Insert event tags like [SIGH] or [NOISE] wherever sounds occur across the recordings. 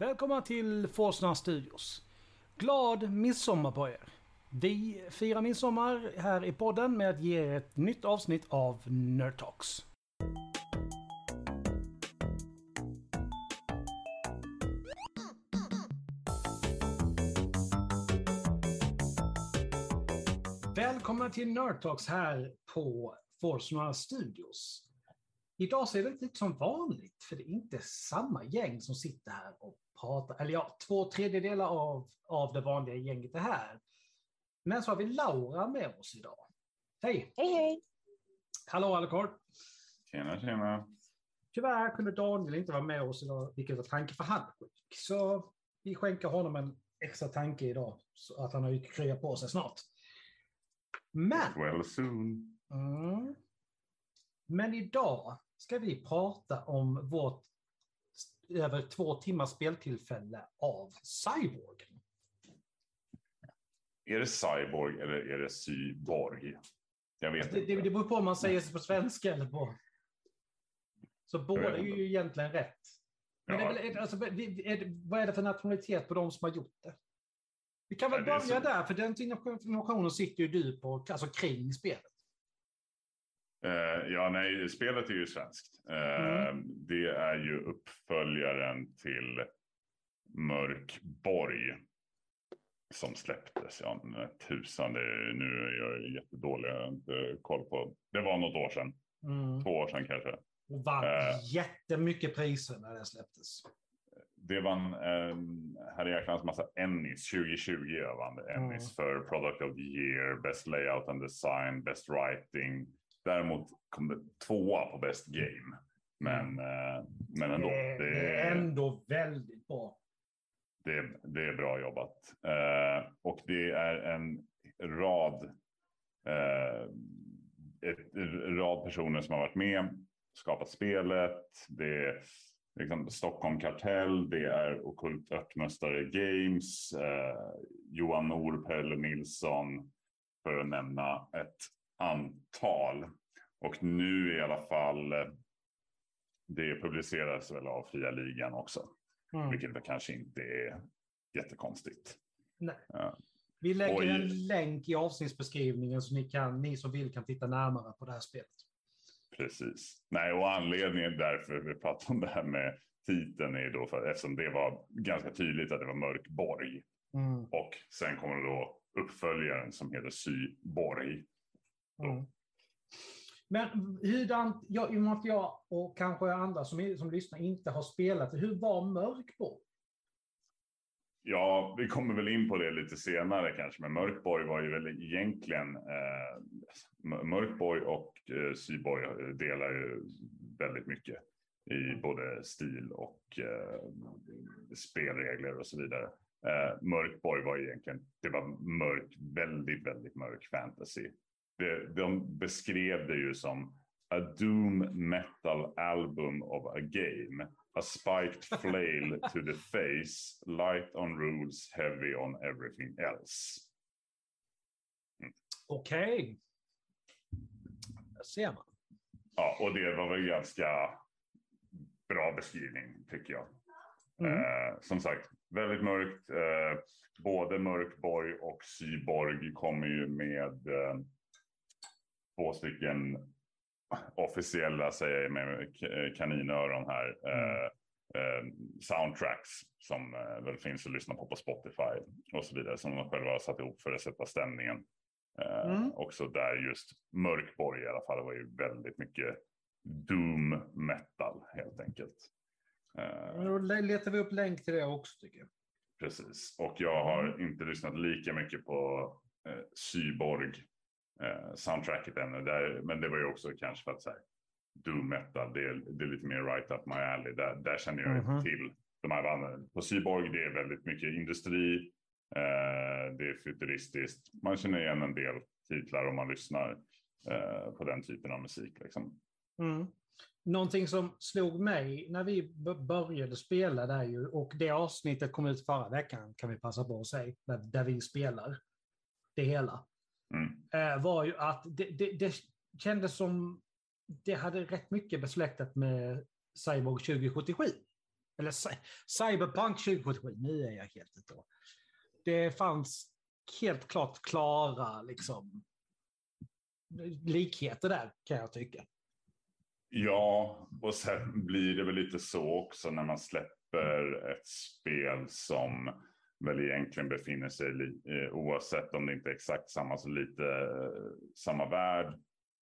Välkomna till Forsna Studios. Glad midsommar på er. Vi firar midsommar här i podden med att ge er ett nytt avsnitt av Nerd Talks. Välkomna till Nerd Talks här på Forsna Studios. Idag ser det inte ut som vanligt, för det är inte samma gäng som sitter här och pratar. Eller ja, två tredjedelar av, av det vanliga gänget är här. Men så har vi Laura med oss idag. Hej! Hej hej! Hallå Alucard! Tjena, tjena. Tyvärr kunde Daniel inte vara med oss idag, vilket var tanke för han. Så vi skänker honom en extra tanke idag, så att han har ju kryat på sig snart. Men, Well soon. mm, men idag ska vi prata om vårt över två timmars speltillfälle av Cyborg. Är det cyborg eller är det cyborg? Jag vet Det, det, inte. det beror på om man säger sig på svenska eller på... Så båda är ju egentligen rätt. Men är Ja, väl, alltså, är vad är det för nationalitet på de som har gjort det? Vi kan väl Ja, är börja så. där, för den informationen sitter ju du på, alltså kring spelet. Eh, ja, nej, spelet är ju svenskt. Eh, Mm. Det är ju uppföljaren till Mörkborg som släpptes. Ja, tusan, det, är- nu är jag jättedålig. Jag har inte koll på. Det var något år sedan. Mm. Två år sedan kanske. Och vann Eh. jättemycket priser när det släpptes. Det vann en herrejäklans massa Emmys. 2020 jag vann det Emmys för Product of the Year, Best Layout and Design, Best Writing. Däremot kom det tvåa på Best Game. Men, eh, men ändå, det, är ändå väldigt bra. det, det är bra jobbat. Eh, och det är en rad, eh, ett, en rad personer som har varit med, skapat spelet. Det är liksom Stockholm Kartell, det är Okult Örtmästare Games, eh, Johan Nor, Pelle Nilsson, för att nämna ett antal. Och nu i alla fall, eh, det publiceras väl av Fria Ligan också. Mm. Vilket väl kanske inte är jättekonstigt. Nej. Ja. Vi lägger Oj. en länk i avsnittsbeskrivningen så ni, kan, ni som vill kan titta närmare på det här spelet. Precis. Nej, och anledningen därför vi pratar om det här med titeln är då för eftersom det var ganska tydligt att det var Mörkborg. Mm. Och sen kommer då uppföljaren som heter Syborg. Mm. Men hurdant, jag, i och med att jag och kanske andra som, som lyssnar inte har spelat, hur var Mörkborg? Ja, vi kommer väl in på det lite senare kanske, men Mörkborg var ju väl egentligen eh, Mörkborg och eh, Syborg delar ju väldigt mycket i både stil och eh, spelregler och så vidare. Eh, Mörkborg var egentligen, det var mörk, väldigt, väldigt mörk fantasy. De beskrev det ju som a doom metal album of a game. A spiked flail to the face, light on rules, heavy on everything else. Okej. Där ser man. Ja, och det var väl ganska bra beskrivning tycker jag. Mm. Eh, som sagt, väldigt mörkt. Eh, både Mörkborg och Syborg kommer ju med eh, två stycken officiella, säger jag med k- kaninöron här, eh, eh, soundtracks som eh, väl finns att lyssna på på Spotify och så vidare som de själva har satt ihop för att sätta stämningen. Eh, Mm. Också där just Mörkborg i alla fall var ju väldigt mycket doom metal helt enkelt. Eh, Då letar vi upp länk till det också tycker jag. Precis, och jag har inte lyssnat lika mycket på eh, Syborg eh, soundtracket ännu. Där, men det var ju också kanske för att säga doom metal, det är, det är lite mer right up my alley. Där, där känner jag Mhm. till de här banden. På Syborg det är väldigt mycket industri, eh, det är futuristiskt. Man känner igen en del titlar om man lyssnar eh, på den typen av musik. Liksom. Mm. Någonting som slog mig när vi började spela där ju, och det avsnittet kom ut förra veckan kan vi passa på att säga, där, där vi spelar det hela, Mm. eh, var ju att det, det, det kändes som det hade rätt mycket besläktat med Cyborg 2077. eller Cyberpunk 2077, nu är jag helt ute. Det fanns helt klart klara liksom, likheter där kan jag tycka. Ja, och sen blir det väl lite så också när man släpper ett spel som väl egentligen befinner sig, eh, oavsett om det inte är exakt samma, så lite eh, samma värld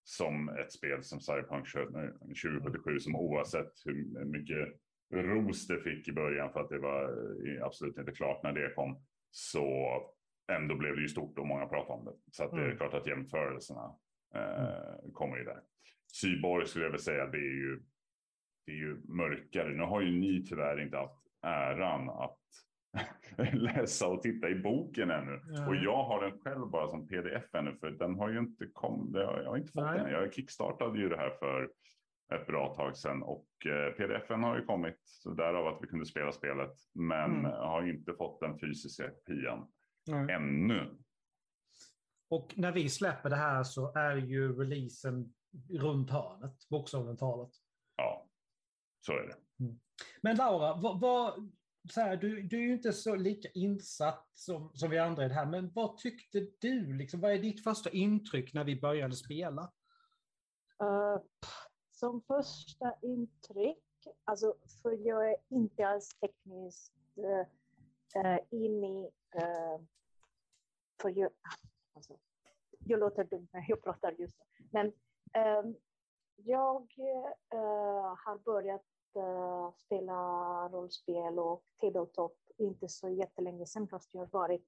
som ett spel som Cyberpunk 2077 som oavsett hur mycket ros det fick i början för att det var eh, absolut inte klart när det kom så ändå blev det ju stort och många pratade om det. Så att det är mm. klart att jämförelserna eh, mm. kommer ju där. Syborg skulle jag väl säga det är ju, det är ju mörkare. Nu har ju ni tyvärr inte haft äran att [LAUGHS] läsa och titta i boken ännu. Ja. Och jag har den själv bara som pdf ännu för den har ju inte kommit. Jag har inte fått Nej. den. Jag kickstartade ju det här för ett bra tag sedan och eh, pdf-en har ju kommit så därav att vi kunde spela spelet men mm. har inte fått den fysiska kopian ännu. Och när vi släpper det här så är ju releasen runt hörnet, bokstavligt talat. Ja, så är det. Mm. Men Laura, vad, vad, så här, du, du är ju inte så lika insatt som, som vi andra i det här, men vad tyckte du? Liksom, vad är ditt första intryck när vi började spela? Uh, som första intryck, alltså, för jag är inte alls tekniskt uh, in i... Uh, för jag, alltså, jag låter dum när jag pratar just nu. Men um, jag uh, har börjat uh, spela rollspel och tabletop inte så jättelänge sedan, fast jag har varit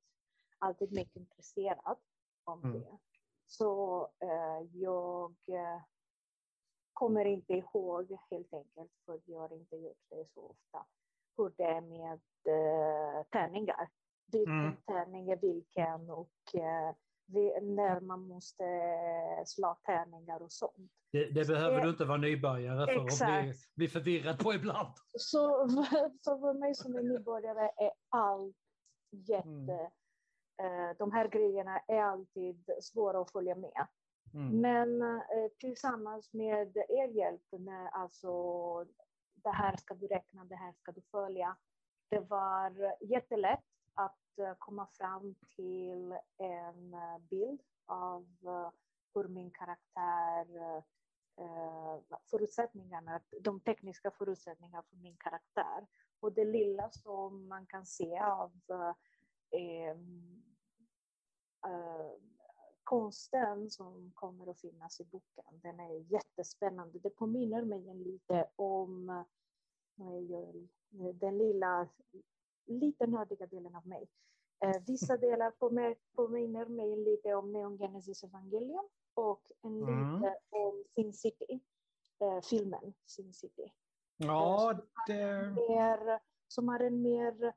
alltid mycket intresserad av mm. det. Så uh, jag kommer inte ihåg helt enkelt, för jag har inte gjort det så ofta, hur det är med uh, tärningar. Vilken mm. tärning är vilken och uh, när man måste slå tärningar och sånt. Det, det behöver det, du inte vara nybörjare för exakt. att bli, bli förvirrad på ibland. Så, [LAUGHS] så för mig som är nybörjare är allt jätte... Mm. Eh, de här grejerna är alltid svåra att följa med. Mm. Men eh, tillsammans med er hjälp, när alltså det här ska du räkna, det här ska du följa. Det var jättelätt att eh, komma fram till en eh, bild av eh, hur min karaktär, förutsättningarna, de tekniska förutsättningarna för min karaktär. Och det lilla som man kan se av eh, eh, konsten som kommer att finnas i boken, den är jättespännande. Det påminner mig lite om den lilla lite nördiga delen av mig. Eh, vissa [LAUGHS] delar påminner mig lite om Neon Genesis Evangelium och en mm. lite om Sin City, eh, filmen Sin City. Ja, det... Mer, som har en mer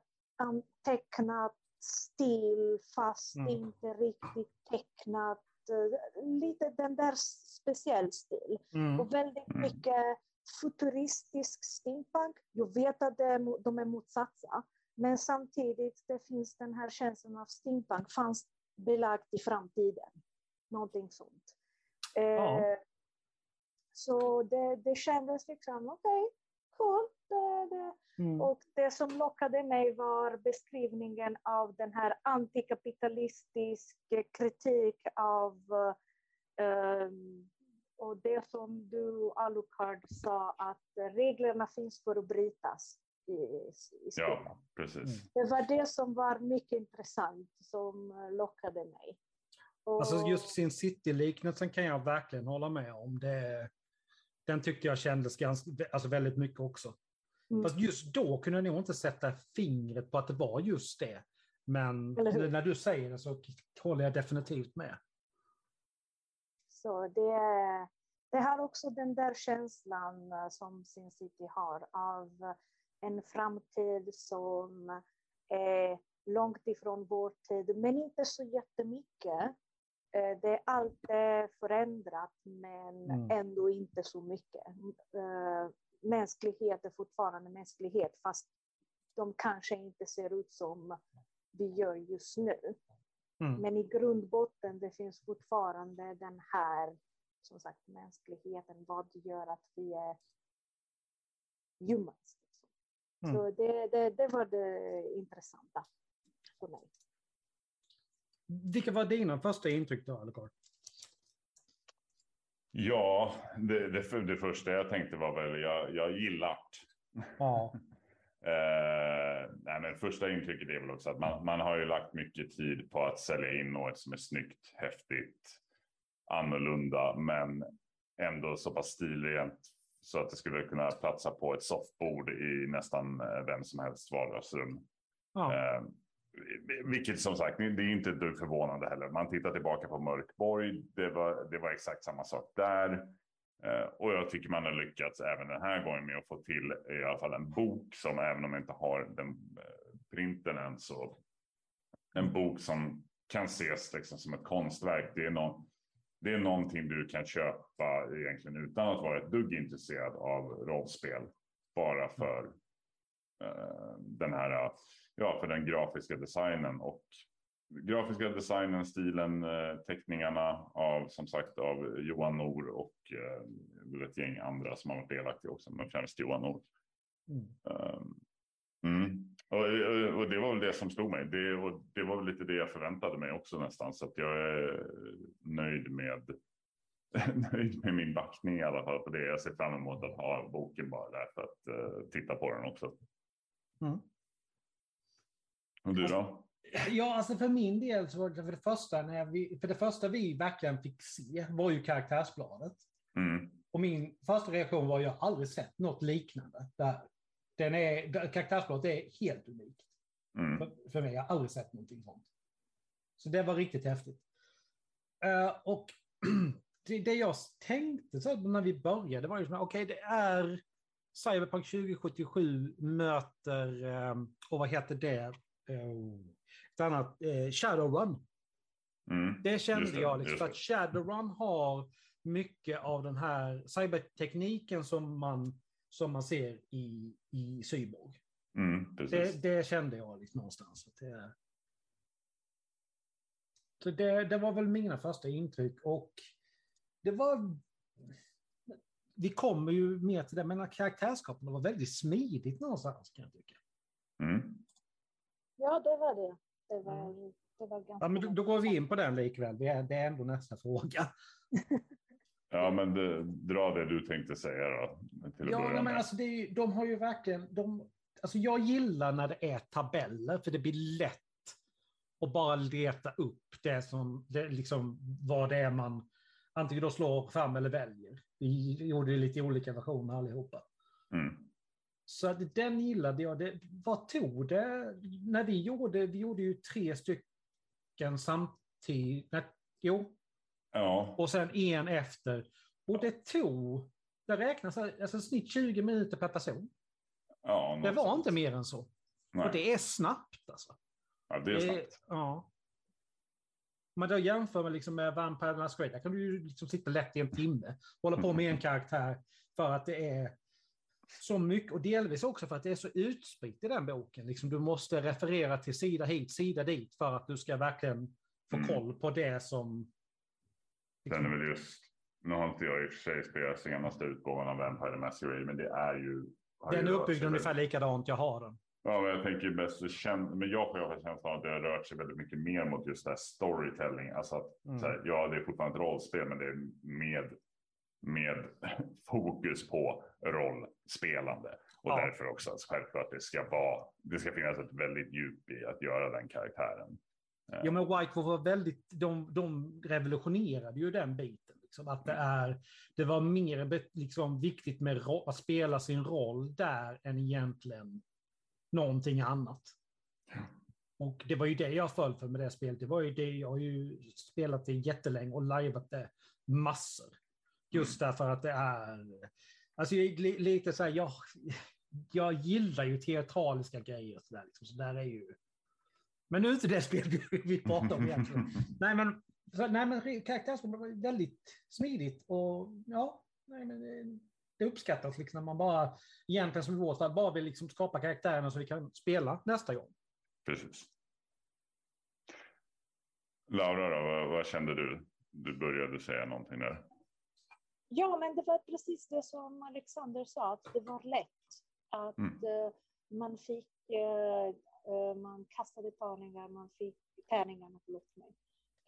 tecknad stil fast mm. inte riktigt tecknat. Eh, lite den där speciell stil. Mm. Och väldigt mm. mycket futuristisk steampunk. Jag vet att de är motsatser, men samtidigt det finns den här känslan av steampunk, fanns belagt i framtiden. Någonting sånt. Ja. Eh, så det, det kändes liksom, okej, okay, cool. Det, det. Mm. Och det som lockade mig var beskrivningen av den här antikapitalistisk kritik av uh, och det som du, Alucard, sa att reglerna finns för att brytas i, i spelet. Ja, precis. Mm. Det var det som var mycket intressant, som lockade mig. Och... Alltså just sin City-liknelsen kan jag verkligen hålla med om. Det, den tyckte jag kändes ganska, alltså väldigt mycket också. Mm. Fast just då kunde jag nog inte sätta fingret på att det var just det. Men när du säger det så håller jag definitivt med. Så det, det har också den där känslan eh, som Sin City har av en framtid som är långt ifrån vår tid, men inte så jättemycket. Eh, det är alltid förändrat, men mm. ändå inte så mycket. Eh, mänsklighet är fortfarande mänsklighet, fast de kanske inte ser ut som vi gör just nu. Mm. Men i grundbotten det finns fortfarande den här som sagt, mänskligheten, vad gör att vi är humans. Mm. Så det, det, det var det intressanta för mig. Vilka var dina första intryck då, Alucard? Ja, det, det, det, första jag tänkte var väl, jag, jag gillar Ja. [LAUGHS] eh, nej, men första intrycket är väl också att man, man har ju lagt mycket tid på att sälja in något som är snyggt, häftigt, annorlunda, men ändå så pass stilrent så att det skulle kunna platsa på ett soffbord i nästan eh, vem som helst vardagsrum. Ja. Eh, vilket som sagt, det är inte du förvånande heller. Man tittar tillbaka på Mörkborg, det var, det var exakt samma sak där. Eh, och jag tycker man har lyckats även den här gången med att få till i alla fall en bok som även om jag inte har den eh, printen än så en bok som kan ses liksom som ett konstverk. Det är, någon, det är någonting du kan köpa egentligen utan att vara ett dugg intresserad av rollspel. Bara för uh, den här, ja, för den grafiska designen och grafiska designen, stilen, eh, teckningarna av som sagt av Johan Nor och eh, ett gäng andra som har varit delaktiga också, men främst Johan Nor. Mm. Och, och, det var väl det som slog mig. Det, och det var väl lite det jag förväntade mig också nästan, så att jag är nöjd med [LAUGHS] nöjd med min backning i alla fall på det. Jag ser fram emot att ha boken bara där för att uh, titta på den också. Mm. Och du då? Ja, alltså för min del så var det för det första, när vi, för det första vi verkligen fick se var ju karaktärsbladet. Mm. Och min första reaktion var att jag aldrig sett något liknande. Där. Den är, karaktärsbladet är helt unikt. Mm. För, för mig, jag har aldrig sett någonting sånt. Så det var riktigt häftigt. Uh, och [CLEARS THROAT] det, det, jag tänkte så när vi började var ju som, okej, okay, det är Cyberpunk 2077 möter, um, och vad heter det? Uh, ett annat, eh, Shadowrun. Mm, det kände det, jag, liksom, att Shadowrun har mycket av den här cybertekniken som man, som man ser i, i Cyborg. Mm, det, det, kände jag liksom någonstans. Att det, så det, det var väl mina första intryck och det var... Vi kommer ju mer till det, men karaktärsskapen var väldigt smidigt någonstans kan jag tycka. Mm. Ja, det var det. Det var, mm. det var ganska... Ja, men då, då, går vi in på den likväl. Det är, det är ändå nästa fråga. ja, men det, dra det du tänkte säga då. Till ja, men alltså det, de har ju verkligen... De, alltså jag gillar när det är tabeller, för det blir lätt att bara leta upp det som, det, liksom, vad det är man antingen då slår fram eller väljer. Vi gjorde det lite i olika versioner allihopa. Mm. Så att den gillade jag. Det, vad tog det? När vi gjorde, vi gjorde ju tre stycken samtidigt. Jo. Ja. Och sen en efter. Och det tog, det räknas alltså snitt 20 minuter per person. Ja, det var inte mer än så. Nej. Och det är snabbt alltså. Ja, det är snabbt. Det, ja. Om man då jämför med, liksom med Vampire Masquerade, där kan du ju liksom sitta lätt i en timme, hålla på med en [LAUGHS] karaktär för att det är så mycket, och delvis också för att det är så utspritt i den boken. Liksom, du måste referera till sida hit, sida dit för att du ska verkligen få mm. koll på det som... Liksom... Sen är väl just, nu har inte jag i och för sig spelat senaste utgåvan av Vampire Masquerade, men det är ju... Den är uppbyggd ungefär likadant, jag har den. Ja, men jag tänker känd, men jag får känslan av att det har rört sig väldigt mycket mer mot just det här storytelling. Alltså att, mm. här, ja, det är fortfarande ett rollspel, men det är med med fokus på rollspelande. Och ja. därför också att självklart det ska vara, det ska finnas ett väldigt djup i att göra den karaktären. Ja, men Whitewolf var väldigt, de, de revolutionerade ju den biten. Liksom, att det, är, det var mer liksom, viktigt med att spela sin roll där än egentligen någonting annat. Och det var ju det jag föll för med det spelet. Det var ju det, jag har ju spelat det jättelänge och lajvat det massor. Just mm. därför att det är... Alltså lite så här, jag, jag gillar ju teatraliska grejer. Så där, liksom, så där är ju... Men nu är inte det spel vi pratar om egentligen. [LAUGHS] nej, men, så, nej, men karaktärsspel var väldigt smidigt och ja, nej, men det, det uppskattas liksom när man bara, egentligen som i vårt fall, bara vill liksom skapa karaktärerna så vi kan spela nästa gång. Precis. Laura, då, vad, vad kände du? Du började säga någonting där. Ja, men det var precis det som Alexander sa, att det var lätt att mm. uh, man fick, uh, uh, man kastade tärningar, man fick tärningarna, förlåt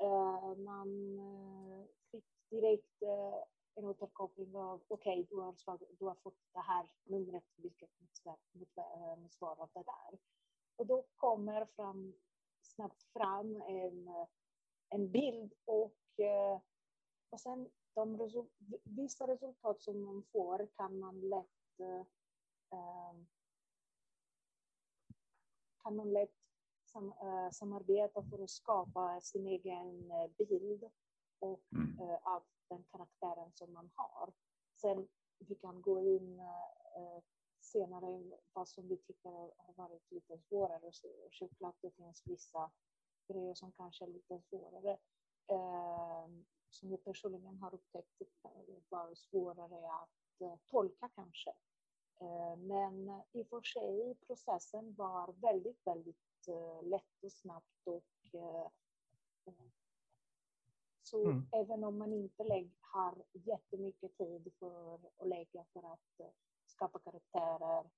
Eh, man eh, fick direkt eh, en återkoppling av okej, okay, du, har, du har fått det här numret, vilket motsvarar det där. Och då kommer fram, snabbt fram en, en bild och, och sen de resu vissa resultat som man får kan man lätt eh, kan man lätt sam, eh, samarbeta för att skapa sin egen eh, bild och, mm. eh, av den karaktären som man har. Sen vi kan gå in eh, senare vad som vi tycker har varit lite svårare. Så, självklart det finns vissa grejer som kanske är lite svårare. Som jag personligen har upptäckt var svårare att tolka kanske. Men i och för sig, processen var väldigt, väldigt lätt och snabbt och så mm. även om man inte har jättemycket tid för att lägga för att skapa karaktärer,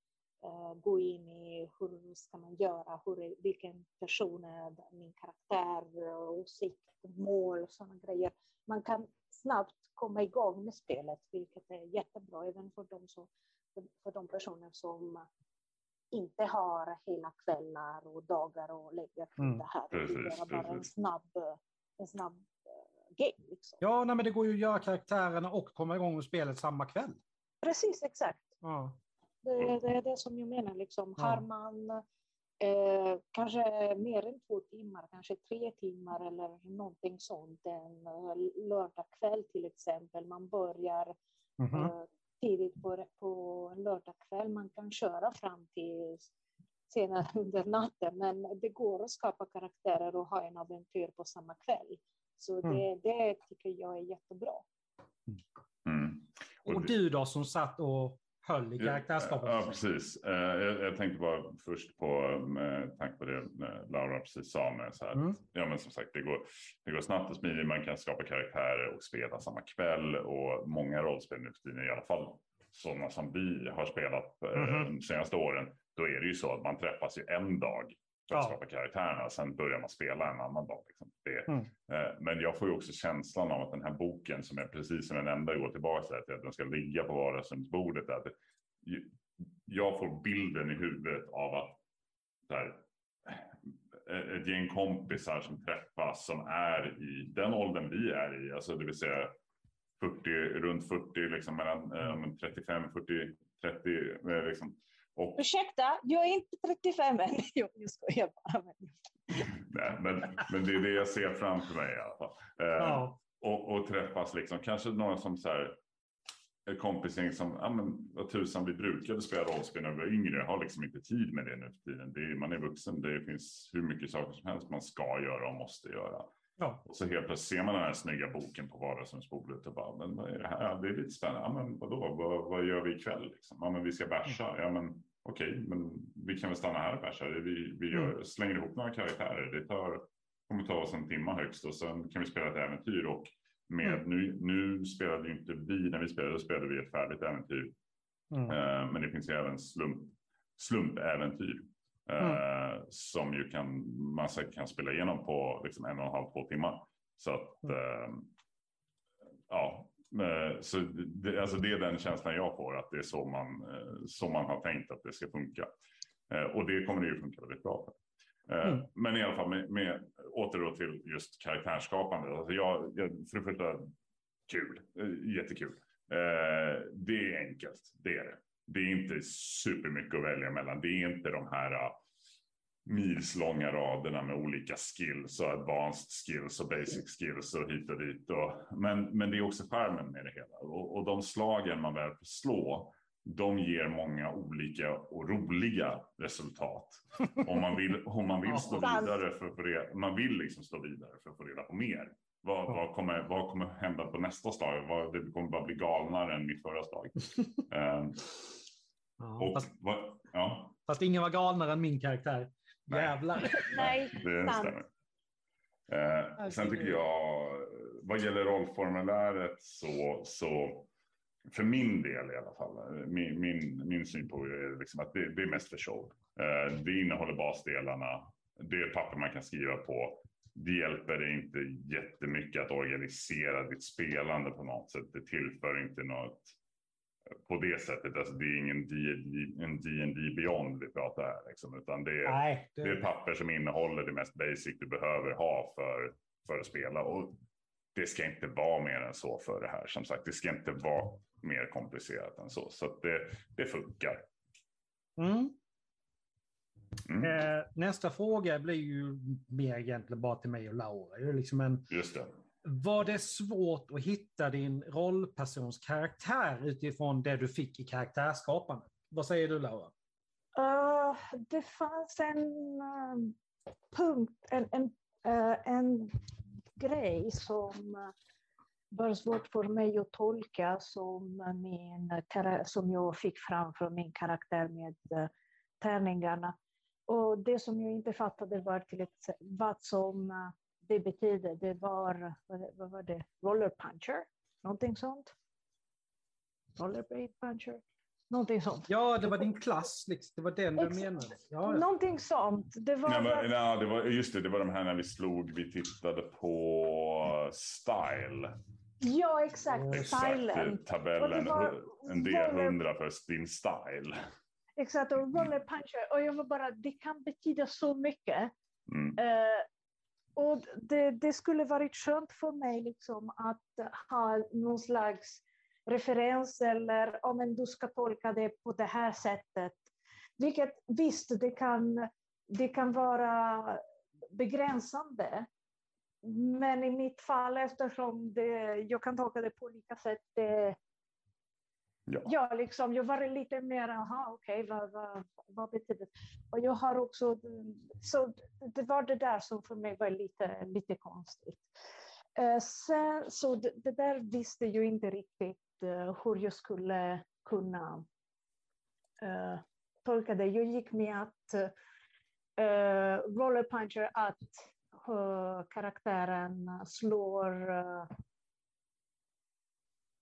gå in i hur ska man göra, hur, vilken person är min karaktär, åsikt, mål och sådana grejer man kan snabbt komma igång med spelet, vilket är jättebra även för de, som, för de personer som inte har hela kvällar och dagar och lägger på mm. det här. Precis, det är bara en snabb, en snabb uh, game. Liksom. Ja, nej, men det går ju att göra karaktärerna och komma igång med spelet samma kväll. Precis, exakt. Ja. Det, det är det som jag menar. Liksom. Ja. Har man Eh, kanske mer än två timmar, kanske tre timmar eller någonting sånt en uh, lördagkväll till exempel. Man börjar mm -hmm. uh, tidigt på, på en lördagkväll. Man kan köra fram till senare [LAUGHS] under natten, men det går att skapa karaktärer och ha en äventyr på samma kväll. Så mm. det, det tycker jag är jättebra. Mm. Och, och du då som satt och höll i karaktärsskapet. Ja, precis. Eh, jag, jag tänkte bara först på, med tanke på det Laura precis sa, med så här, mm. ja men som sagt det går, det går snabbt och smidigt, man kan skapa karaktärer och spela samma kväll och många rollspel nu för tiden, i alla fall sådana som vi har spelat mm. de senaste åren, då är det ju så att man träffas ju en dag för att ja. skapa karaktärerna. Sen börjar man spela en annan dag. Liksom. Det, mm. eh, men jag får ju också känslan av att den här boken som är precis som jag nämnde går tillbaka till att den ska ligga på vardagsrumsbordet. Att jag får bilden i huvudet av att här, eh, ett gäng kompisar som träffas som är i den åldern vi är i, alltså det vill säga 40, runt 40, liksom mellan eh, 35, 40, 30. Liksom, och... Ursäkta, jag är inte 35 än. [LAUGHS] Jag, jag skojar bara. Nej, men, men det är det jag ser framför mig i alla fall. Eh, ja. och, och, träffas liksom, kanske några som så här, ett kompisgäng som, ja men vad tusan, vi brukade spela rollspel när vi var yngre, har liksom inte tid med det nu för tiden. Det är, man är vuxen, det finns hur mycket saker som helst man ska göra och måste göra. Ja. Och så helt plötsligt ser man den här snygga boken på vardagsrumsbordet och bara, men vad är det här? Det är lite spännande. Ja, men vadå, vad, vad gör vi ikväll? Liksom? Ja, men vi ska bärsa. Ja, men okej, okay, men vi kan väl stanna här och bärsa. Vi, vi gör, mm. slänger ihop några karaktärer. Det tar, kommer ta oss en timme högst och sen kan vi spela ett äventyr. Och med, mm. nu, nu spelade inte vi, när vi spelade, spelade vi ett färdigt äventyr. Mm. Uh, men det finns ju även slump, slumpäventyr. Mm. Som ju kan, man säkert kan spela igenom på liksom en och en halv, två timmar. Så att, uh, ja, Eh, så det, alltså det är den känslan jag får, att det är så man, eh, så man har tänkt att det ska funka. Eh, och det kommer det ju funka väldigt bra. Mm. Men i alla fall, med, med, åter då till just karaktärsskapande. Alltså jag, jag, för det första, kul, jättekul. Det är enkelt, det är det. Det är inte supermycket att välja mellan. Det är inte de här milslånga raderna med olika skills och advanced skills och basic skills och hit och dit. Och, men, men det är också skärmen med det hela. Och, och de slagen man väl slå, de ger många olika och roliga resultat. [LAUGHS] Om man vill, om man vill stå vidare för att få reda, man vill liksom stå vidare för att få reda på mer. Vad, vad, kommer, vad kommer hända på nästa slag? Vad, det kommer bara bli galnare än mitt förra slag. um, [LAUGHS] ja, och, fast, vad, ja. fast ingen var galnare än min karaktär. Jävlar. [LAUGHS] Nej, det stämmer. Eh, sen tycker jag, vad gäller rollformuläret så, så för min del i alla fall, min, min, min syn på det är liksom att det, det är mest för show. Eh, det innehåller basdelarna. Det är ett papper man kan skriva på. Det hjälper dig inte jättemycket att organisera ditt spelande på något sätt. Det tillför inte något på det sättet. Alltså det är ingen D&D Beyond vi pratar här, liksom, utan det är, Nej, det... det är papper som innehåller det mest basic du behöver ha för, för att spela. Och det ska inte vara mer än så för det här. Som sagt, det ska inte vara mer komplicerat än så. Så det, det funkar. Mm. Mm. Eh, nästa fråga blir ju mer egentligen bara till mig och Laura. Det är liksom en, Just det. Var det svårt att hitta din rollpersons karaktär utifrån det du fick i karaktärsskapandet? Vad säger du Laura? Uh, det fanns en uh, punkt, en, en, uh, en grej som eh, var svårt för mig att tolka som, min, som jag fick fram från min karaktär med tärningarna. Och det som jag inte fattade var till ett, vad som det betyder, det var, vad, var det, roller puncher? Någonting sånt? Rollerblade puncher? Någonting sånt. Ja, det var din klass, liksom. det var den du menade. Ja, ja. Någonting sånt. Det var, nej, men, nej, det var, just det, det var de här när vi slog, vi tittade på Style. Ja, exakt. Stylen. Tabellen, en D100 för din Style. Exakt, och roller puncher. Och jag var bara, det kan betyda så mycket. Mm. Uh, och det, det, skulle varit skönt för mig liksom att ha någon slags referens eller om oh, du ska tolka det på det här sättet. Vilket visst, det kan, det kan vara begränsande. Men i mitt fall, eftersom det, jag kan tolka det på olika sätt, det, Ja. ja, liksom, jag var lite mer, aha, okej, okay, vad, vad, vad betyder det? Och jag har också, så det var det där som för mig var lite, lite konstigt. Eh, sen, så det, det, där visste jag inte riktigt eh, hur jag skulle kunna uh, tolka det. Jag gick med att uh, roller puncher, att uh, karaktären slår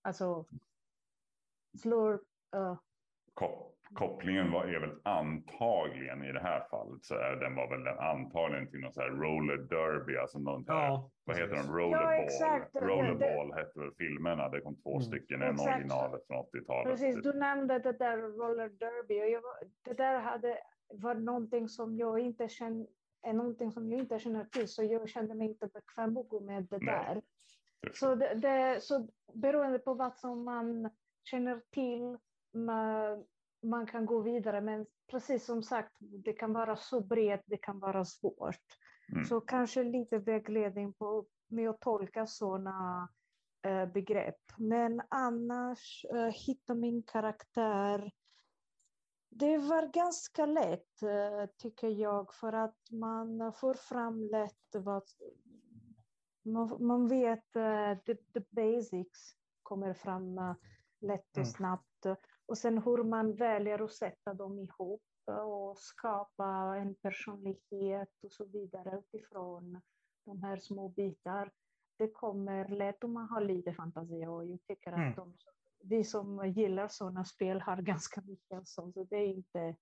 alltså slår... Uh. kopplingen var, är väl antagligen i det här fallet så är den var väl antagligen till någon så här roller derby, alltså någon ja, vad heter de, rollerball, ja, exakt. rollerball det, hette väl filmerna, det kom två mm. stycken, en originalet från 80-talet. Precis, du nämnde det där roller derby och jag, det där hade, var någonting som jag inte känner är någonting som jag inte känner till, så jag kände mig inte bekväm med det där. Så, det, det, så beroende på vad som man känner till, man, man kan gå vidare. Men precis som sagt, det kan vara så brett, det kan vara svårt. Mm. Så kanske lite vägledning på, med att tolka sådana eh, begrepp. Men annars, eh, hitta min karaktär. Det var ganska lätt, eh, tycker jag, för att man får fram lätt vad... Man, man vet uh, the, the basics kommer fram uh, lätt och mm. snabbt. Och sen hur man väljer att sätta dem ihop och skapa en personlighet och så vidare utifrån de här små bitar. Det kommer lätt om man har lite fantasi och jag tycker mm. att de, vi som gillar sådana spel har [LAUGHS] ganska mycket sånt, så det är inte,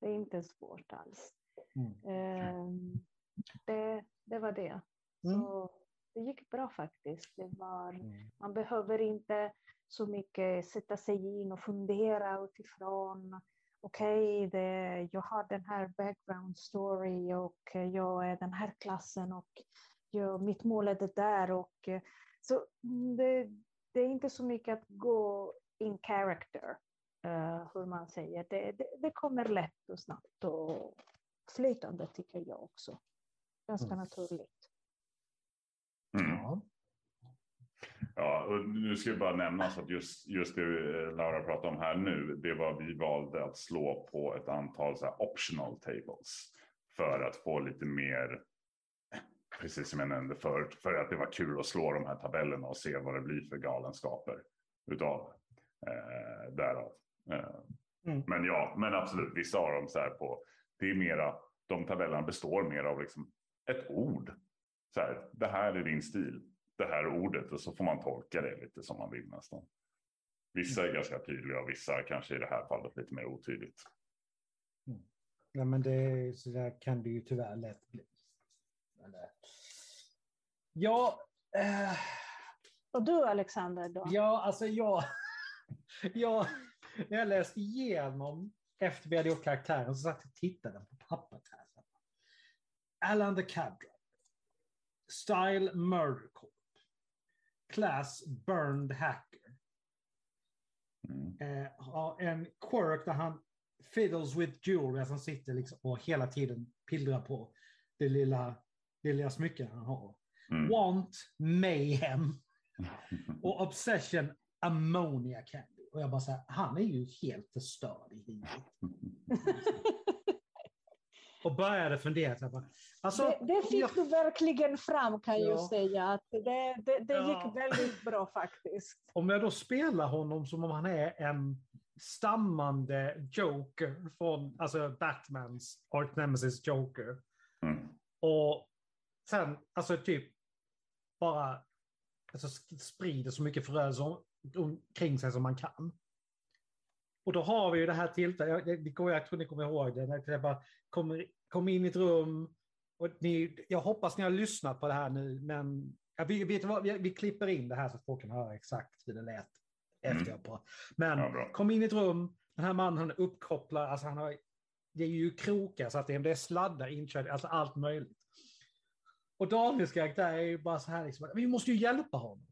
det är inte svårt alls. Mm. Ehm, det, det var det. Mm. Så det gick bra faktiskt. Det var, mm. Man behöver inte så mycket sätta sig in och fundera utifrån okej, okay, jag har den här background story och jag är den här klassen och jag, mitt mål är det där. Och, så det, det är inte så mycket att gå in character, uh, hur man säger. Det, det, det, kommer lätt och snabbt och flytande tycker jag också. Ganska mm. naturligt. Mm. Ja, och nu ska jag bara nämna så att just, just det Laura pratar om här nu, det var vi valde att slå på ett antal så optional tables för att få lite mer, precis som jag nämnde förut, för att det var kul att slå de här tabellerna och se vad det blir för galenskaper utav eh, därav. Eh, mm. Men ja, men absolut, vissa av dem så här på, det är mera, de tabellerna består mer av liksom ett ord. Så här, det här är din stil det här ordet och så får man tolka det lite som man vill nästan. Vissa är ganska tydliga och vissa kanske i det här fallet lite mer otydligt. Mm. Ja, men det, så där kan det ju tyvärr lätt bli. Eller, ja, eh, Och du Alexander då? ja, alltså jag, jag, när jag läste igenom efter vi hade gjort karaktären så satt jag och tittade på pappret här. Alan the Cab. Style Murder Corp. Class Burned Hacker. Mm. eh, har en quirk där han fiddles with jewelry, alltså han sitter liksom och hela tiden pillrar på det lilla, det lilla smycket han har. Mm. Want Mayhem [LAUGHS] och Obsession Ammonia Candy. Och jag bara så här, han är ju helt förstörd i huvudet. [LAUGHS] Och började fundera. Så här, bara, alltså, Det, det fick jag- du verkligen fram kan jag Ja. säga. Att det det, det Ja. gick väldigt bra [LAUGHS] faktiskt. Om jag då spelar honom som om han är en stammande Joker från alltså Batmans Art Nemesis Joker. Mm. Och sen alltså typ bara alltså, sprider så mycket förödelse om- omkring sig som man kan. Och då har vi ju det här tillfället, jag, det går- jag tror ni kommer ihåg det, när jag bara kommer, kommer in i ett rum och ni, jag hoppas ni har lyssnat på det här nu, men ja, vi, vet vad, vi, vi klipper in det här så att folk kan höra exakt hur det lät efter jag pratade. Men Ja, kom in i ett rum, den här mannen han är uppkopplad, alltså han har, det är ju krokar så att det är, sladdar inkörda, alltså allt möjligt. Och Daniels karaktär är ju bara så här, liksom, vi måste ju hjälpa honom.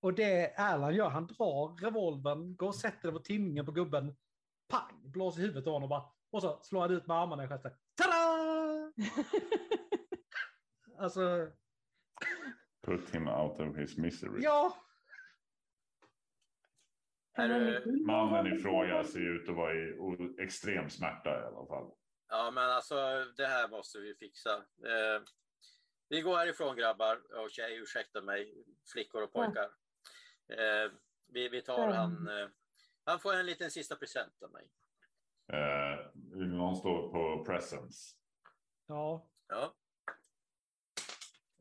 Och det Erland gör, han drar revolvern, går och sätter den på tinningen på gubben, pang, blåser i huvudet av honom och bara, och så slår han ut med armarna i gestet. Tada! [LAUGHS] alltså, Put him out of his misery. ja. Det- Mannen i fråga ser ut att vara i extrem smärta i alla fall. Ja, men alltså det här måste vi fixa. Eh, vi går härifrån grabbar och tjejer, ursäkta mig, flickor och pojkar. Eh, vi, vi tar Mm. han. Eh, han får en liten sista present av mig. Eh, vill någon stå på presence? Ja, Ja.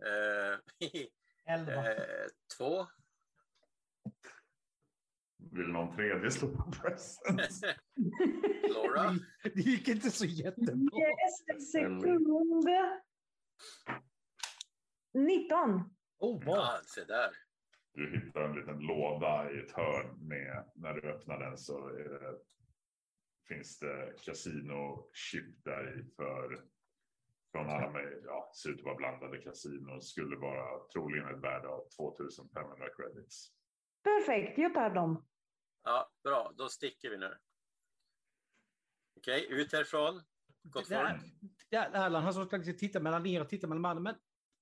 Eh, [LAUGHS] elva. eh, två. Vill någon tredje stå på presence? [LAUGHS] Laura. Det gick inte så jättebra. Yes, en sekund. 19. Oh, bra. Ja, se där. Du hittar en liten låda i ett hörn med, när du öppnar den så är det, finns det kasino-chip där i för från alla med, ja, ser ut att vara blandade kasinon, skulle vara troligen ett värde av 2500 credits. Perfekt, jag tar dem. Ja, bra, då sticker vi nu. Okej, ut härifrån. Gott folk. Erland, han som ska titta mellan er och titta mellan mannen. Men,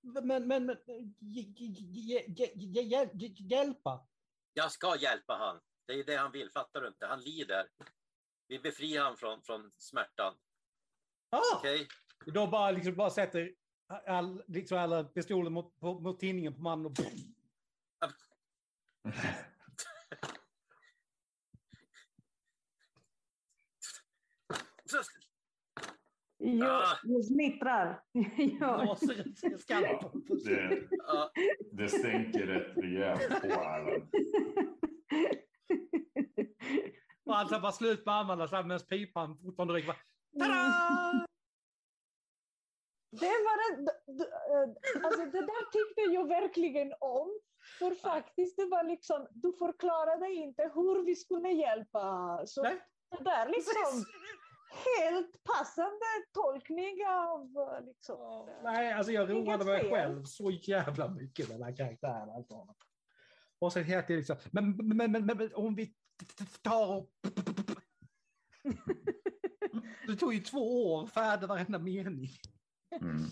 men, men, men hj- hj- hj- hj- hj- hj- hjälpa. Jag ska hjälpa han. Det är det han vill, fattar du inte? Han lider. Vi befriar han från, från smärtan. Ah, Okej? Då bara, liksom, bara sätter all, liksom alla pistoler mot, på, mot tinningen på mannen och Så- Jag, Ah. jag snittrar. [LAUGHS] jag, Det, det stänker rätt rejält på Erland. Och han tar bara slut med armarna så här medan pipan fortfarande ryker. Tada! Det, var en, d- d- eh, alltså det där tyckte jag verkligen om. För faktiskt, det var liksom, du förklarade inte hur vi skulle hjälpa. Så Nej. det där liksom helt passande tolkning av liksom. Nej, alltså jag roade mig fel. själv så jävla mycket med den här karaktären. Alltså. Och sen helt liksom, men, men, men, men, men om vi tar och... Det tog ju två år färdig varenda mening. Mm.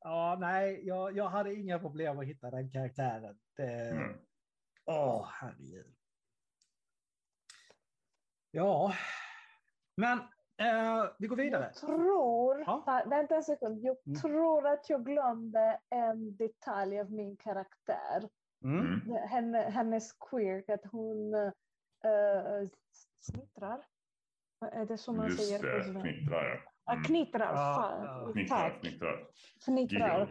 Ja, nej, jag, jag hade inga problem att hitta den karaktären. Det, Mm. Åh, herregud. Ja, men eh, vi går vidare. Jag tror, Ja. vänta en sekund, jag Mm. tror att jag glömde en detalj av min karaktär. Mm. Mm. Henne, hennes quirk, att hon uh, snittrar. Är det så man Just säger? på det, svenska? knittrar. Ja, Mm. knittrar. Fan. Knittrar, Tack. knittrar. Fnittrar. Giggle.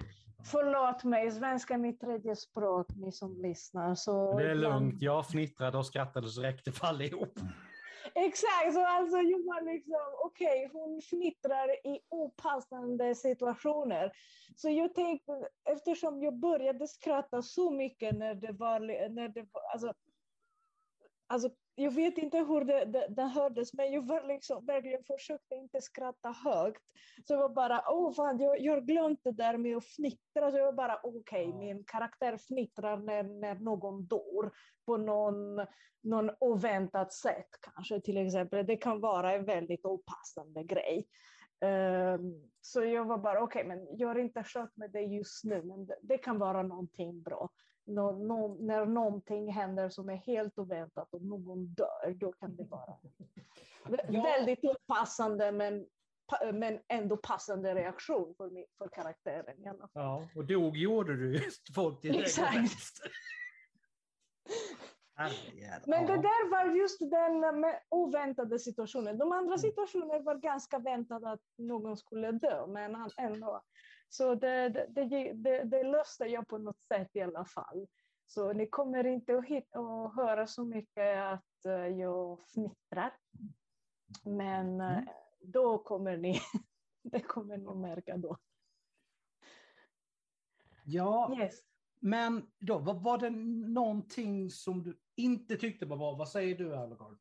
Förlåt mig, svenska är mitt tredje språk, ni som lyssnar. Så Det är ibland- lugnt, jag fnittrade och skrattade så räckte för allihop. Exakt, så alltså jag var liksom, okej, okay, hon fnittrar i opassande situationer. Så jag tänkte, eftersom jag började skratta så mycket när det var, när det var alltså, alltså jag vet inte hur det, det, det hördes, men jag var liksom, verkligen försökte inte skratta högt. Så jag var bara, åh fan, jag, jag har glömt det där med att fnittra. Så jag var bara, okej, okay, min karaktär fnittrar när, när någon dör på någon, någon oväntat sätt kanske till exempel. Det kan vara en väldigt opassande grej. Um, så jag var bara, okej, okay, men gör inte kött med det just nu, men det, det kan vara någonting bra när någonting händer som är helt oväntat och någon dör, då kan det vara [LAUGHS] ja. väldigt opassande men, men ändå passande reaktion för, för karaktären. I alla fall. Ja, och dog gjorde du just [LAUGHS] folk direkt. Exakt. [LAUGHS] Men det där var just den oväntade situationen. De andra mm. situationerna var ganska väntade att någon skulle dö, men ändå så det, det, det, det, löste jag på något sätt i alla fall. Så ni kommer inte att, hitta, att höra så mycket att eh, jag fnittrar. Men mm. Eh, då kommer ni, [LAUGHS] det kommer ni märka då. Ja, yes. men då, var, var det någonting som du inte tyckte var bra? Vad säger du, Alvegard?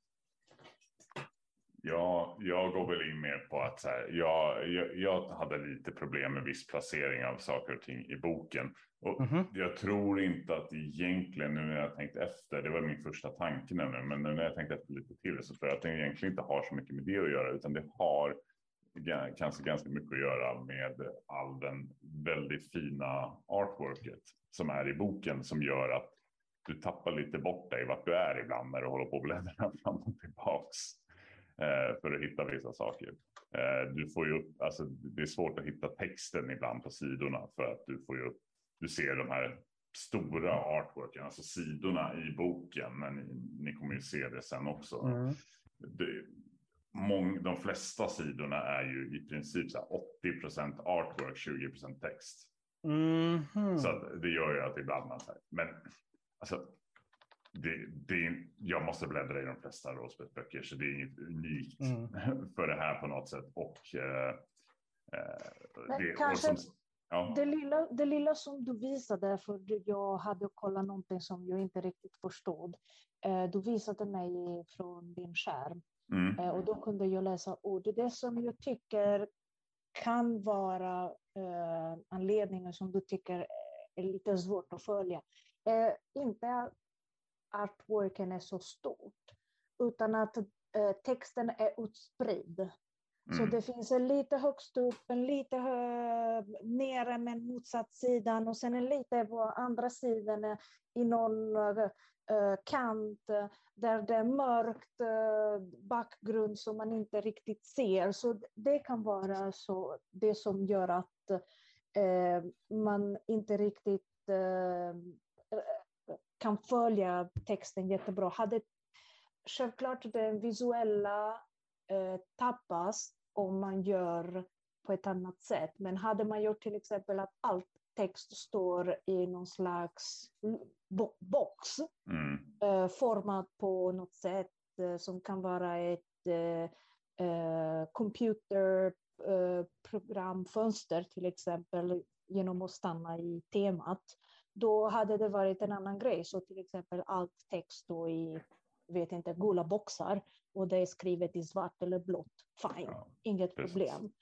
Ja, jag går väl in mer på att så här, jag, jag, jag, hade lite problem med viss placering av saker och ting i boken. Och mm -hmm. Jag tror inte att egentligen, nu när jag tänkt efter, det var min första tanke nu, men nu när jag tänkt efter lite till så tror jag att det egentligen inte har så mycket med det att göra, utan det har kanske ganska mycket att göra med all den väldigt fina artworket som är i boken som gör att du tappar lite bort dig vart du är ibland när du håller på och bläddrar fram och tillbaks. Eh, för att hitta vissa saker. Eh, du får ju upp, alltså, det är svårt att hitta texten ibland på sidorna för att du får ju upp, du ser de här stora artworken, alltså sidorna i boken, men ni, ni kommer ju se det sen också. Mm. Det, mång, de flesta sidorna är ju i princip så 80 procent artwork, 20 procent text. Mm. Så det gör ju att ibland man säger, men alltså det, det, jag måste bläddra i de flesta rollspelsböcker så det är inget unikt mm. [LAUGHS] för det här på något sätt. Och, eh, eh det, kanske och som, ja. det, lilla, det lilla som du visade, för jag hade kollat någonting som jag inte riktigt förstod. Eh, du visade mig från din skärm mm. eh, och då kunde jag läsa ord. Det som jag tycker kan vara eh, anledningen som du tycker är lite svårt att följa. Eh, inte artworken är så stort, utan att eh, texten är utspridd. Mm. Så det finns en lite högst upp, en lite hö, nere men motsatt sidan och sen en lite på andra sidan i någon uh, kant där det är mörkt bakgrund som man inte riktigt ser. Så det kan vara så, det som gör att man inte riktigt kan följa texten jättebra. Hade självklart den visuella eh, tappas om man gör på ett annat sätt. Men hade man gjort till exempel att allt text står i någon slags bo box mm. eh, format på något sätt eh, som kan vara ett eh, eh computerprogramfönster eh, till exempel genom att stanna i temat då hade det varit en annan grej. Så till exempel allt text då i, vet inte, gula boxar och det är skrivet i svart eller blått. Fine, ja, inget precis. problem.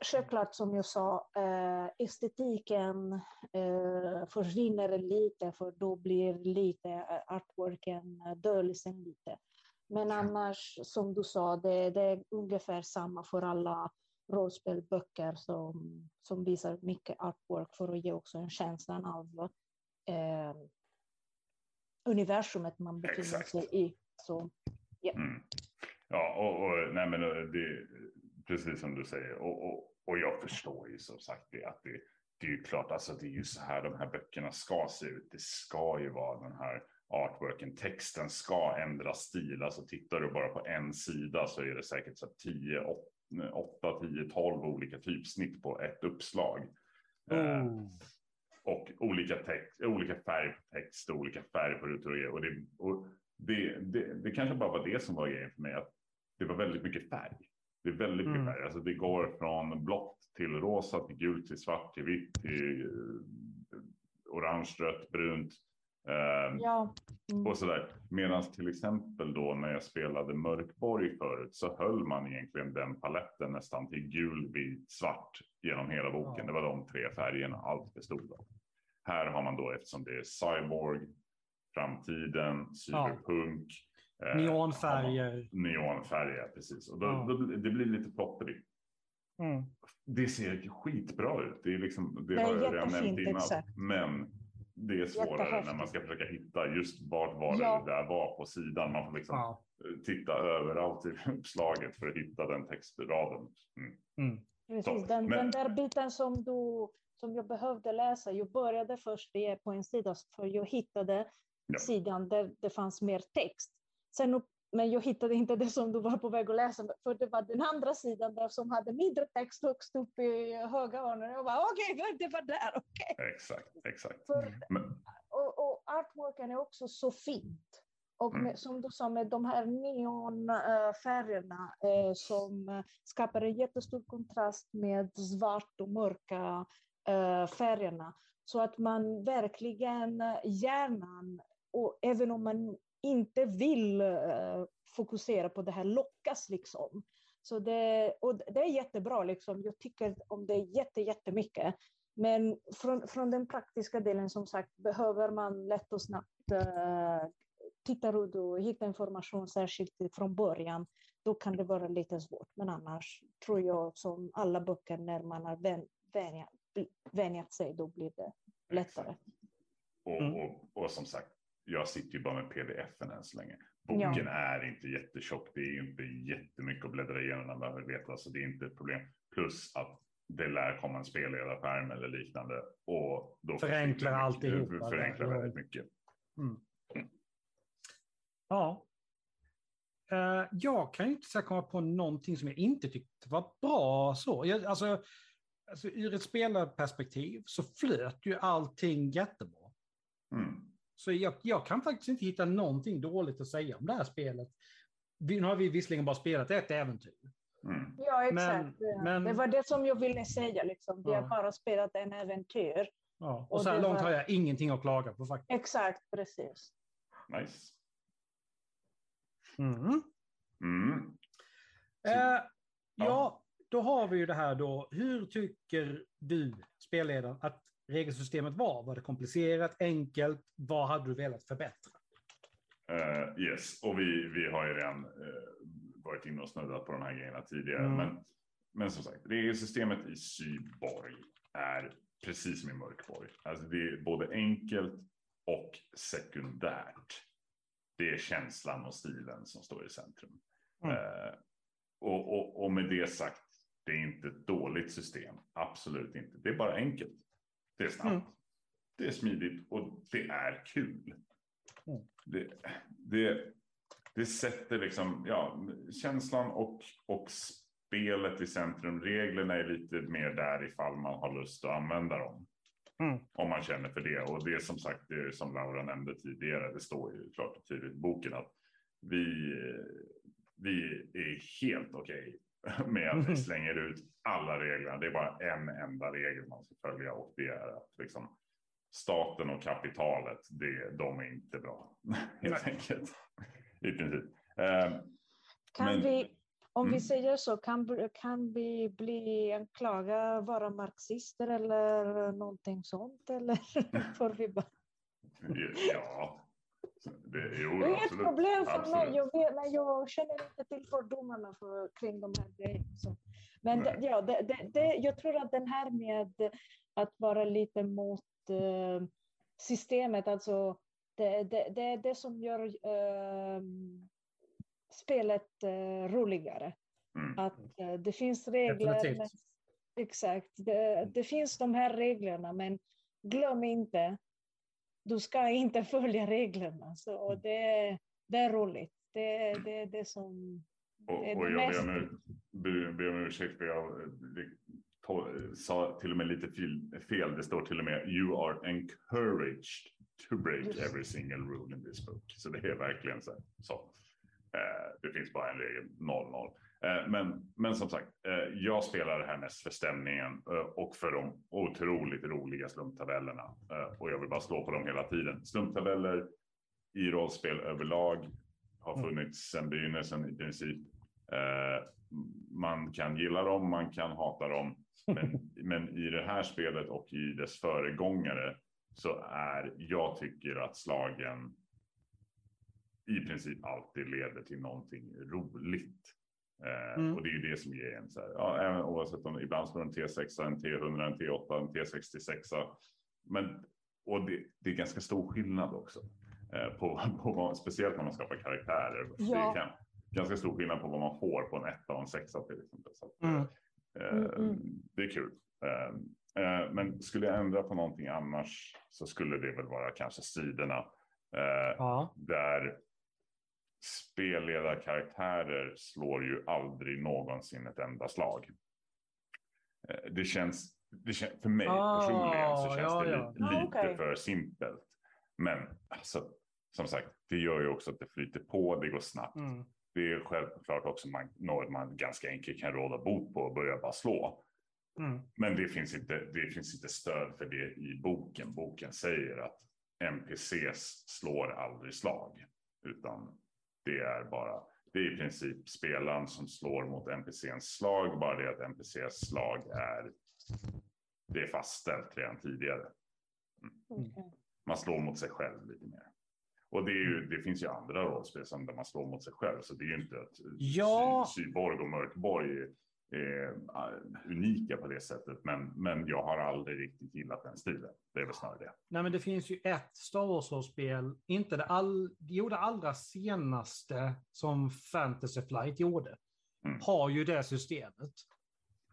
Självklart som jag sa, eh, estetiken eh, försvinner lite för då blir lite eh, artworken döljs lite. Men annars, som du sa, det, det är ungefär samma för alla rollspelböcker som, som visar mycket artwork för att ge också en känsla av eh, universumet man befinner Exakt. sig i. Så, yeah. mm. Ja, och, och, nej, men det, precis som du säger. Och, och, och jag förstår ju som sagt det att det, det är ju klart, alltså det är ju så här de här böckerna ska se ut. Det ska ju vara den här artworken, texten ska ändra stil. Alltså tittar du bara på en sida så är det säkert så 10, 8 8, 10, 12 olika typsnitt på ett uppslag. Eh, mm. och olika, text, olika färg på text och olika färg på rutor. Och det, och det, det, det kanske bara var det som var grejen för mig. Att det var väldigt mycket färg. Det är väldigt mycket Mm. färg. Alltså det går från blått till rosa, till gult, till svart, till vitt, till eh, orange, rött, brunt. Eh, Ja. Mm. och sådär. Medan till exempel då när jag spelade Mörkborg förut så höll man egentligen den paletten nästan till gul, vit, svart genom hela boken. Ja. Det var de tre färgerna allt bestod av. Här har man då eftersom det är cyborg, framtiden, cyberpunk. eh, Neonfärger. Neonfärger, precis. Och då, Ja. då, det blir lite plottrigt. Mm. Det ser skitbra ut. Det är, liksom, det Det har jag redan nämnt innan. Men det är svårare när man ska försöka hitta just vart var Ja. det där var på sidan. Man får liksom Ja. titta överallt i [LAUGHS] uppslaget för att hitta den textraden. Mm. Mm. Precis, den, men- den där biten som, du, som jag behövde läsa, jag började först det på en sida för jag hittade Ja. sidan där det fanns mer text. Sen, upp- men jag hittade inte det som du var på väg att läsa, för det var den andra sidan där som hade mindre text högst upp i höga hörnet. Jag bara okej, det var där, okej. Exakt, exakt. För- Men, Och, och artworken är också så fint. Och med, Mm. som du sa, med de här neonfärgerna eh, som skapar en jättestor kontrast med svart och mörka eh, färgerna. Så att man verkligen, eh, hjärnan, och även om man inte vill eh, fokusera på det här, lockas liksom. Så det, och det är jättebra, liksom. jag tycker om det jätte, jättemycket. Men från, från den praktiska delen, som sagt, behöver man lätt och snabbt eh, titta runt och hitta information, särskilt från början. Då kan det vara lite svårt. Men annars tror jag, som alla böcker, när man har vän, vänjat, vänjat sig, då blir det lättare. och, och, och som sagt, jag sitter ju bara med pdf-en än så länge. Boken är inte jättetjock. Det är inte jättemycket att bläddra igenom när man behöver veta. Så det är inte ett problem. Plus att det lär komma en spelledarskärm eller liknande. Och då Förenklar mycket- Förenklar Ja. väldigt mycket. Mm. Ja. Eh, jag kan ju inte så komma på någonting som jag inte tyckte var bra så. Jag, alltså, alltså, ur ett spelarperspektiv så flöt ju allting jättebra. Mm. Så jag, jag kan faktiskt inte hitta någonting dåligt att säga om det här spelet. Vi, nu har vi visserligen bara spelat ett äventyr. Mm. Ja, Men- exakt. Det- men- Det var det som jag ville säga. Liksom. Vi Ja. har bara spelat en äventyr. Ja. Och Och så här långt var- har jag ingenting att klaga på faktiskt. Exakt, precis. Nice. Mm. Mm. Eh, ja, då har vi ju det här då. Hur tycker du, spelledaren, att regelsystemet var? Var det komplicerat, enkelt? Vad hade du velat förbättra? Eh, yes, och vi, vi har ju redan eh, varit inne och snuddat på de här grejerna tidigare. Mm. Men, men som sagt, regelsystemet i Syborg är precis som i Mörkborg. Alltså det är både enkelt och sekundärt. Det är känslan och stilen som står i centrum. Mm. Eh, och, och, och med det sagt, det är inte ett dåligt system. Absolut inte. Det är bara enkelt. Det är snabbt. Mm. Det är smidigt och det är kul. Mm. Det, det, det sätter liksom ja, känslan och, och spelet i centrum. Reglerna är lite mer där ifall man har lust att använda dem. Mm. Om man känner för det. Och det är som sagt, det som Laura nämnde tidigare, det står ju klart och tydligt i boken att vi, vi är helt okej med att vi Mhm. slänger ut alla reglerna. Det är bara en enda regel man ska följa och det är att liksom staten och kapitalet, det, de är inte bra. [LAUGHS] Helt enkelt. I princip. Eh, Kan Men- vi, om vi Mm. säger så, kan, kan vi bli anklaga vara marxister eller någonting sånt? Eller [LAUGHS] får vi bara... ja, det, jo, Det är absolut. problem för Absolut. mig. Jag, vet, men jag känner inte till fördomarna för, kring de här grejerna. Men det, ja, det, det, det, jag tror att den här med att vara lite mot eh, systemet, alltså det, det, det är det som gör eh, spelet eh, roligare. Mm. Att eh, det finns regler. Men, exakt, det, det finns de här reglerna, men glöm inte, du ska inte följa reglerna. Så Mm. det, det är roligt. Det är det, är det som... Och, det är och det jag ber om, ber, ursäkt för jag to- sa till och med lite fel. Det står till och med you are encouraged to break Just. every single rule in this book. Så det är verkligen så. Så. Eh, det finns bara en regel, 0-0. Eh, men, men som sagt, eh, jag spelar det här mest för stämningen eh, och för de otroligt roliga slumptabellerna. Och jag vill bara slå på dem hela tiden. Slumptabeller i rollspel överlag har Mm. funnits sedan begynnelsen i princip. Man kan gilla dem, man kan hata dem. Men, [LAUGHS] men i det här spelet och i dess föregångare så är, jag tycker att slagen i princip alltid leder till någonting roligt. Eh, Mm. Och det är ju det som ger en så här, ja, oavsett om ibland slår en T6, en T100, en T8, en T66. Men, och det, det är ganska stor skillnad också. Eh, på, på speciellt när man skapar karaktärer. Det Ja. är kan, ganska stor skillnad på vad man får på en etta och en sexa till exempel. Så, att, Mm. eh, Mm, mm. Det är kul. Eh, eh, men skulle jag ändra på någonting annars så skulle det väl vara kanske sidorna. Eh, Ja. där spelledarkaraktärer slår ju aldrig någonsin ett enda slag. Eh, Det känns, det känns för mig Ah, personligen så känns ja, det ja. Lite okej. för simpelt. Men alltså, som sagt, det gör ju också att det flyter på, det går snabbt. Mm. Det är självklart också man, något man ganska enkelt kan råda bot på och börja bara slå. Mm. Men det finns, inte, det finns inte stöd för det i boken. Boken säger att NPCs slår aldrig slag. Utan det är bara, det är i princip spelaren som slår mot NPCns slag. Bara det att NPCs slag är, det är fastställt redan tidigare. Okej. Man slår mot sig själv lite mer. Och det, ju, det finns ju andra rollspel som där man slår mot sig själv. Så det är ju inte att Ja. Syborg och Mörkborg är äh, unika på det sättet. Men, men jag har aldrig riktigt gillat den stilen. Det är väl snarare det. Nej, men det finns ju ett Star Wars-spel, inte det, all, jo, det allra senaste som Fantasy Flight gjorde, Mm. har ju det systemet.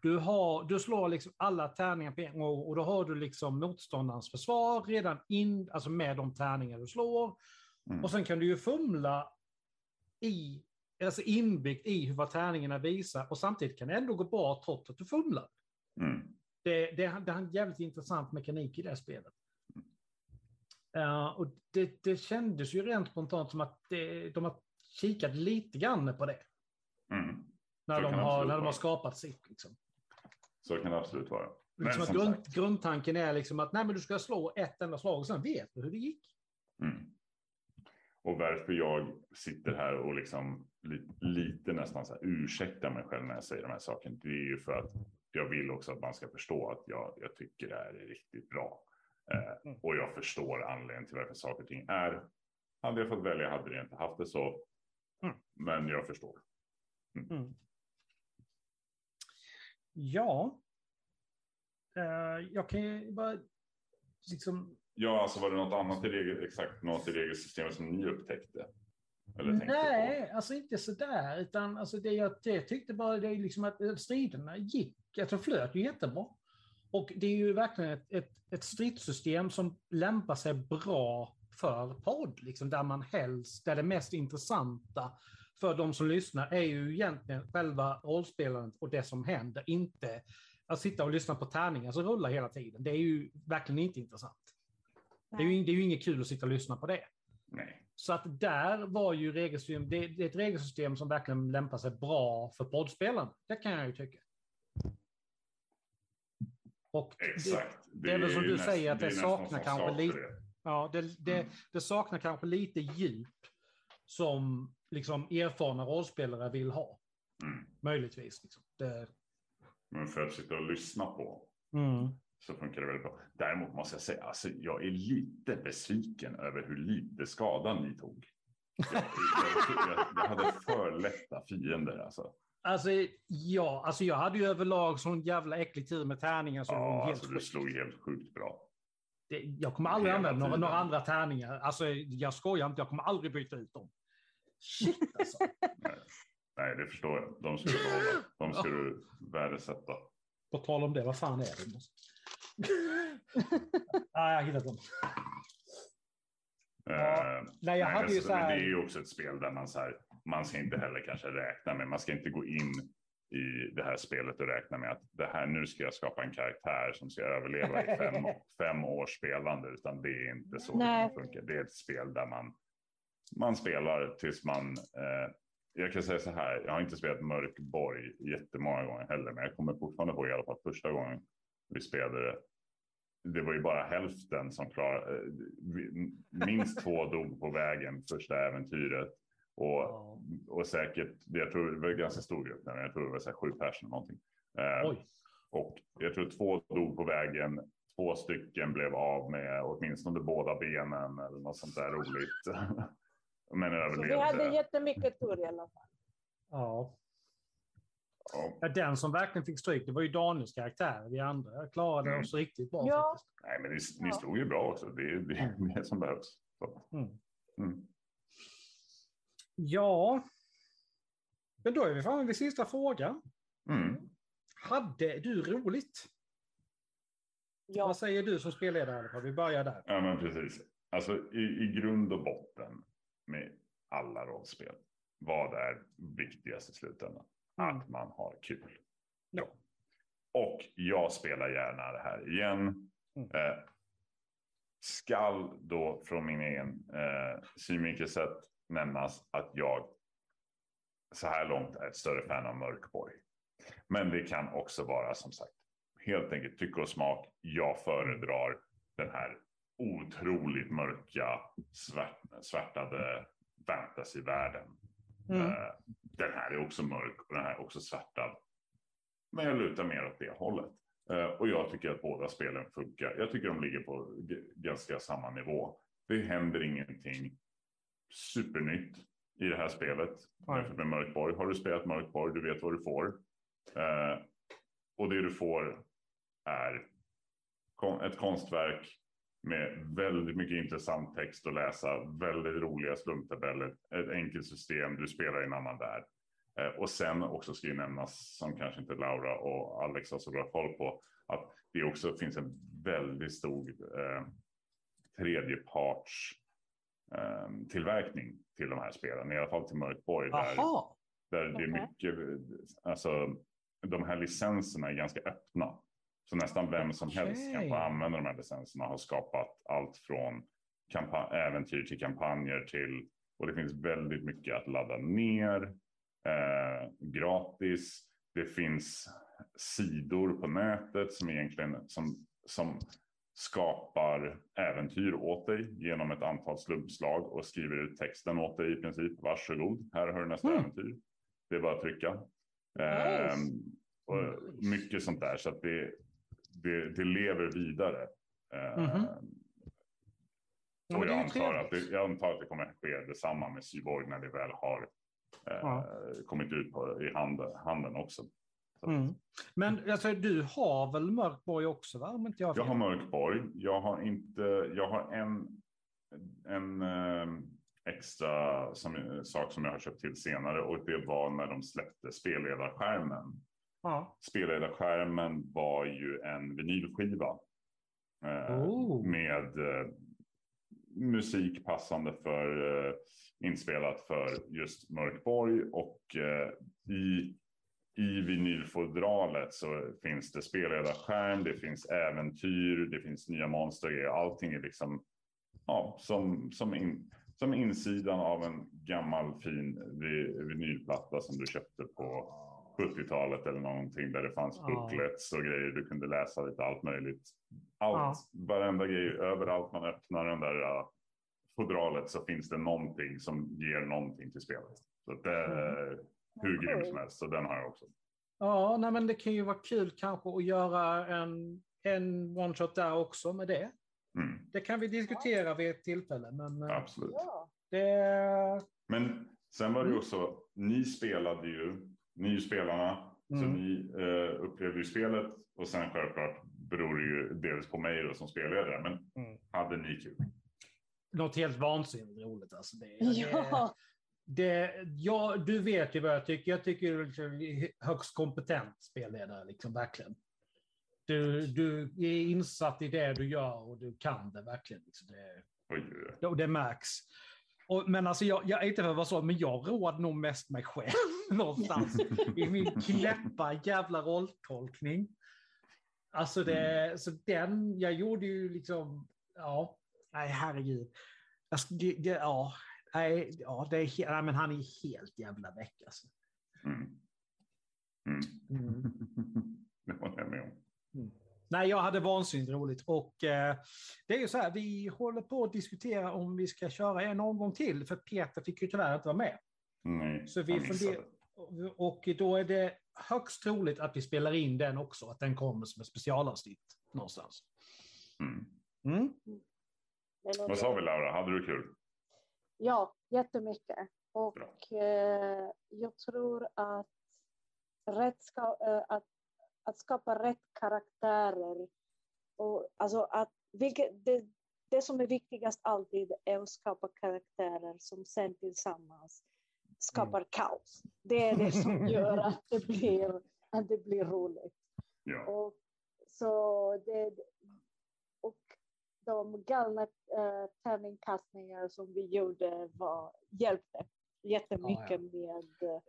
Du, har, du slår liksom alla tärningar på en gång och då har du liksom motståndarens försvar redan in, alltså med de tärningar du slår. Mm. Och sen kan du ju fumla i, alltså inbyggt i vad tärningarna visar och samtidigt kan det ändå gå bra trots att du fumlar. Mm. Det, det, det är en jävligt intressant mekanik i det spelet. Eh, och det, det kändes ju rent spontant som att det, de har kikat lite grann på det. Mm. När, de har, när de har skapat sitt. Liksom. Så kan det absolut vara. Men Liksom grund, grundtanken är liksom att nej, men du ska slå ett enda slag och sen vet du hur det gick. Mm. Och varför jag sitter här och liksom li, lite nästan så här ursäktar mig själv när jag säger de här sakerna. Det är ju för att jag vill också att man ska förstå att jag, jag tycker det här är riktigt bra. Eh, Mm. och jag förstår anledningen till varför saker och ting är. Hade jag fått välja hade jag inte haft det så. Mm. Men jag förstår. Mm. Ja. Eh, jag kan ju bara liksom Ja, alltså var det något annat i regel, exakt något i regelsystemet som ni upptäckte? Eller tänkte Nej, alltså inte sådär. Utan alltså det jag det tyckte bara det är liksom att eh, striderna gick, alltså flöt ju jättebra. Och det är ju verkligen ett, ett, ett stridssystem som lämpar sig bra för podd, liksom, där man helst, där det mest intressanta för de som lyssnar är ju egentligen själva rollspelandet och det som händer, inte att sitta och lyssna på tärningar som rullar hela tiden. Det är ju verkligen inte intressant. Det är, ju, det är ju inget kul att sitta och lyssna på det. Nej. Så att där var ju regelsystem, det, det är ett regelsystem som verkligen lämpar sig bra för poddspelarna. Det kan jag ju tycka. Och det, Exakt. det är väl som du näst- säger att det saknar kanske sak lite- det. ja, det, det, Mm. det saknar kanske lite djup som liksom erfarna rollspelare vill ha. Mm. Möjligtvis. Liksom. Det, Men för att sitta och lyssna på mm. Så funkar det väldigt bra. Däremot måste jag säga, alltså, jag är lite besviken över hur lite skada ni tog. Jag, jag, jag, jag hade för lätta fiender alltså. Alltså, ja, alltså jag hade ju överlag sån jävla äcklig tur med tärningar var Ja, helt alltså, du sjukt. slog helt sjukt bra. Det, jag kommer aldrig Hela använda några, några andra tärningar. Alltså, jag skojar inte, jag kommer aldrig byta ut dem. Shit alltså. [LAUGHS] Nej, nej, det förstår jag. De ska du behålla. De ska du värdesätta. På tal om det, vad fan är det? Ah, jag har hittat dem. Ja, Eh, nej, jag hade men, ju så här- det är ju också ett spel där man så här, man ska inte heller kanske räkna med, man ska inte gå in i det här spelet och räkna med att det här, nu ska jag skapa en karaktär som ska överleva i fem, [LAUGHS] fem års spelande, utan det är inte så Nej. det funkar. Det är ett spel där man, man spelar tills man, eh, jag kan säga så här, jag har inte spelat Mörkborg jättemånga gånger heller, men jag kommer fortfarande på i alla fall första gången vi spelade det. Var ju bara hälften som klarade, eh, minst två [LAUGHS] dog på vägen första äventyret. Och, och säkert, jag tror det var en ganska stor grupp, jag tror det var så här sju personer någonting. Eh, Oj. Och jag tror två dog på vägen, två stycken blev av med åtminstone båda benen eller något sånt där roligt. [LAUGHS] Men överlevde. Så vi hade jättemycket tur i alla fall. Ja. Ja. Den som verkligen fick stryk, det var ju Daniels karaktär. Vi andra klarade mm. oss riktigt bra. Ja. Nej, men ni, ni ja. slog ju bra också. Det är det, är det som behövs. Mm. Mm. Ja, men då är vi framme vid sista frågan. Mm. Hade du roligt? Ja. Vad säger du som spelledare? Vi börjar där. Ja, men precis. Alltså i, i grund och botten med alla rollspel. Vad är viktigast i slutändan? Mm. Att man har kul. Ja. Och jag spelar gärna det här igen. Mm. Eh, skall då från min egen eh, synvinkel sett nämnas att jag så här långt är ett större fan av Mörkborg. Men det kan också vara som sagt helt enkelt tycke och smak. Jag föredrar den här otroligt mörka svart, svärtade fantasyvärlden. Mm. Uh, den här är också mörk och den här är också svärtad. Men jag lutar mer åt det hållet. Uh, och jag tycker att båda spelen funkar. Jag tycker de ligger på ganska samma nivå. Det händer ingenting supernytt i det här spelet. Jämfört med Mörkborg. Har du spelat Mörkborg, du vet vad du får. Uh, och det du får är ett konstverk med väldigt mycket intressant text att läsa, väldigt roliga slumptabeller, ett enkelt system, du spelar i en annan värld. Eh, och sen också ska ju nämnas, som kanske inte Laura och Alex har så bra koll på, att det också finns en väldigt stor eh, tredjeparts eh, tillverkning till de här spelen, i alla fall till Mörkborg. Där, där det är mycket, alltså de här licenserna är ganska öppna. Så nästan vem som okay. helst kan få använda de här licenserna. Har skapat allt från äventyr till kampanjer till och det finns väldigt mycket att ladda ner eh, gratis. Det finns sidor på nätet som egentligen som, som skapar äventyr åt dig genom ett antal slumpslag och skriver ut texten åt dig i princip. Varsågod, här har du nästa mm. äventyr. Det är bara att trycka. Nice. Eh, och mycket sånt där. Så att det, det, det lever vidare. Mm -hmm. och jag antar, att det, jag antar att det kommer ske detsamma med Syborg när det väl har eh, ja. kommit ut på, i handen, handen också. Mm. Men alltså, du har väl Mörkborg också? Va? Om inte jag, jag har Mörkborg. Jag har inte. Jag har en, en eh, extra som, sak som jag har köpt till senare och det var när de släppte spelledarskärmen. Ja. Spelledarskärmen var ju en vinylskiva. Eh, oh. Med eh, musik passande för eh, inspelat för just Mörkborg och eh, i i vinylfodralet så finns det spelledarskärm, det finns äventyr, det finns nya monster. Allting är liksom ja, som, som, in, som insidan av en gammal fin vinylplatta som du köpte på 70-talet eller någonting där det fanns booklets och grejer. Du kunde läsa lite allt möjligt. Allt, ja. varenda grej, överallt man öppnar den där uh, fodralet så finns det någonting som ger någonting till spelet. Så det är mm. hur grym som helst, så den har jag också. Ja, nej, men det kan ju vara kul kanske att göra en, en one shot där också med det. Mm. Det kan vi diskutera vid ett tillfälle. Men, eh, Absolut. Det... Men sen var det ju mm. också, ni spelade ju ni spelarna. Mm. Så ni eh, upplevde ju spelet och sen självklart beror det ju dels på mig då, som spelledare. Men mm. hade ni kul? Något helt vansinnigt roligt. Alltså det, ja. Det, det, ja, du vet ju vad jag tycker. Jag tycker du är högst kompetent spelledare, liksom, verkligen. Du, du är insatt i det du gör och du kan det verkligen. Liksom. Det, oj, oj. Och det märks. Och, men alltså jag, jag, inte för att vara så, men jag råd nog mest mig själv [LAUGHS] någonstans i min knäppa jävla rolltolkning. Alltså det, mm. så den, jag gjorde ju liksom, ja, nej herregud. Jag, det, det, ja, nej, ja, det är, nej, men han är helt jävla väck alltså. Mm. Mm. Mm. [LAUGHS] det håller jag med om. Mm. Nej, jag hade vansinnigt roligt och eh, det är ju så här, vi håller på att diskutera om vi ska köra en omgång till, för Peter fick ju tyvärr inte vara med. Nej, Så vi funderar, och då är det högst troligt att vi spelar in den också, att den kommer som ett specialavsnitt någonstans. Mm. Mm. Vad sa vi Laura, hade du kul? Ja, jättemycket. Och eh, jag tror att, rätt ska, eh, att, att skapa rätt karaktärer, och, alltså att, vilket, det, det som är viktigast alltid är att skapa karaktärer som sen tillsammans skapar kaos. Det är det som [LAUGHS] gör att det blir, att det blir roligt. Ja. Och, så det, och de galna eh, tärningkastningar som vi gjorde var, hjälpte jättemycket Ja, med,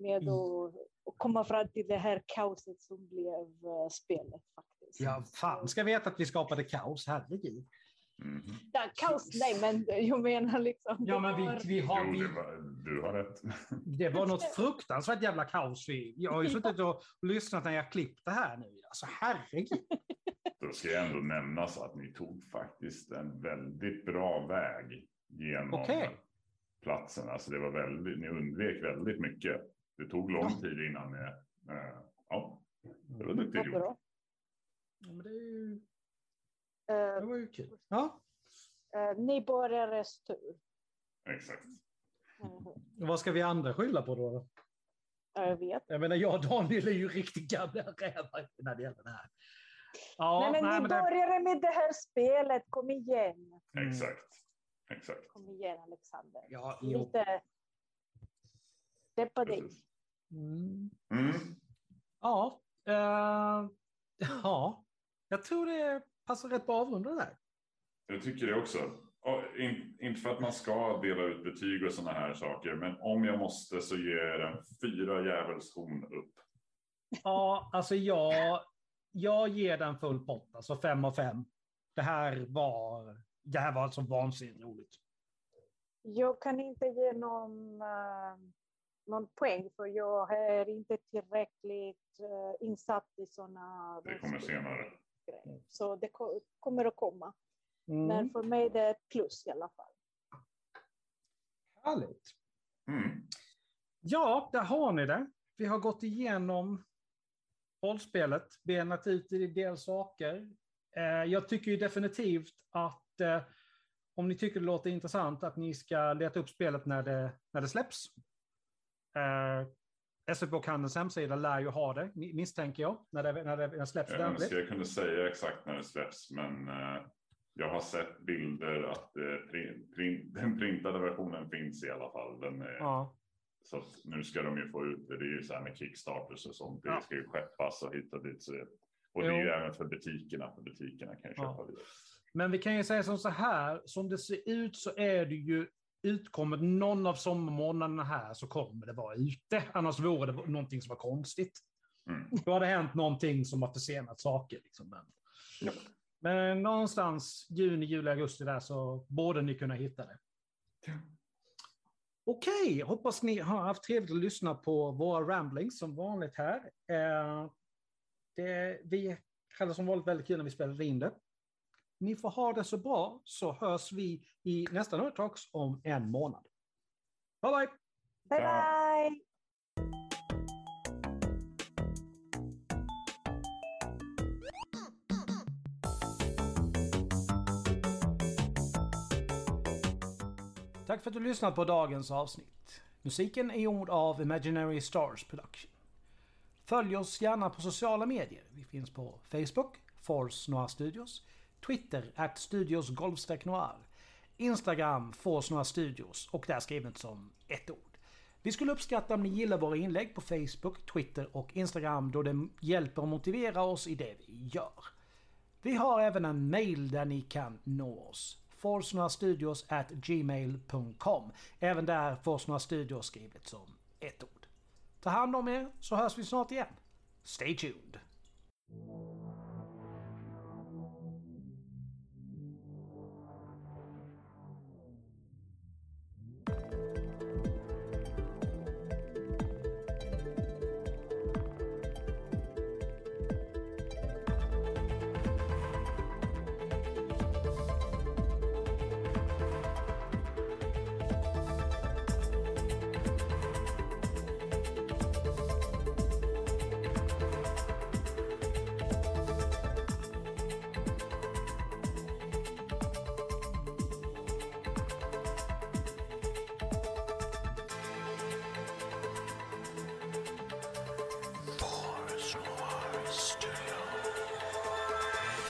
med Mm. att, komma fram till det här kaoset som blev eh, spelet. faktiskt. Ja, fan ska veta att vi skapade kaos, herregud. Mhm. Ja, kaos, nej men jag menar liksom. Ja, men vi, var- vi har, Jo, vi, det var, du har rätt. det var något fruktansvärt jävla kaos. Vi, jag har ju suttit och lyssnat när jag klippt det här nu. Alltså herregud. Då ska jag ändå nämnas att ni tog faktiskt en väldigt bra väg genom Okej. platsen. Alltså det var väldigt, ni undvek väldigt mycket. Det tog lång tid innan ni, eh, ja, det var duktigt Vad gjort. bra. Ja, men det, är ju, Eh, det var ju kul. Ja. eh, ni borgares tur. Exakt. Mhm. Vad ska vi andra skylla på då? då? Ja, Jag vet. Jag menar, jag och Daniel är ju riktigt gamla rävar när det gäller det här. Ja, nej, men ni det- började med det här spelet. Kom igen. Mm. Exakt. Exakt. Kom igen Alexander. Ja. Lite... Deppa dig. Mm. Mm. Ja, eh, [LAUGHS] ja, jag tror det passar rätt bra att avrunda där. Jag tycker det också. Och in, inte för att man ska dela ut betyg och sådana här saker, men om jag måste så ger jag den fyra djävulshorn upp. Ja, alltså jag, jag ger den full pott, alltså fem av fem. Det här var, det här var alltså vansinnigt roligt. Jag kan inte ge någon, eh, någon poäng för jag är inte tillräckligt uh, insatt i sådana Det kommer senare. grejer. Så det ko- kommer att komma. Mm. Men för mig det är ett plus i alla fall. Härligt. Mm. Ja, där har ni det. Vi har gått igenom rollspelet, benat ut i del saker. Eh, jag tycker ju definitivt att eh, om ni tycker det låter intressant att ni ska leta upp spelet när det, när det släpps. Eh, SF-bokhandelns hemsida lär ju ha det, mi- misstänker jag, när det, när det, släpps Jag önskar jag kunde säga exakt när det släpps, men eh, jag har sett bilder att eh, prin, prin, [LAUGHS] den printade versionen finns i alla fall. Den är, Ja. Så nu ska de ju få ut det. Det är ju så här med Kickstarters och sånt. Det Ja. ska ju skeppas och hit och dit. Så, och det är Jo. ju även för butikerna. För butikerna kan ju köpa Ja. det. Men vi kan ju säga som så här, som det ser ut så är det ju utkommet någon av sommarmånaderna här så kommer det vara ute. Annars vore det någonting som var konstigt. Mm. Då har det hänt någonting som har försenat saker. Liksom. Men, Ja. men någonstans juni, juli, augusti där så borde ni kunna hitta det. Okej, hoppas ni har haft trevligt att lyssna på våra ramblings som vanligt här. Eh, det, vi hade som vanligt väldigt kul när vi spelade in det. Ni får ha det så bra så hörs vi i nästa Nerd Talks om en månad. Bye bye! Bye bye! Tack för att du lyssnat på dagens avsnitt. Musiken är gjord av Imaginary Stars Production. Följ oss gärna på sociala medier. Vi finns på Facebook, Force Noir Studios, Twitter, at Studios Noir, Instagram, Force Noir Studios och där skrivet som ett ord. Vi skulle uppskatta om ni gillar våra inlägg på Facebook, Twitter och Instagram då det hjälper att motivera oss i det vi gör. Vi har även en mail där ni kan nå oss. Forsnoastudios at gmail.com. Även där Forsnora Studios skrivet som ett ord. Ta hand om er så hörs vi snart igen. Stay tuned!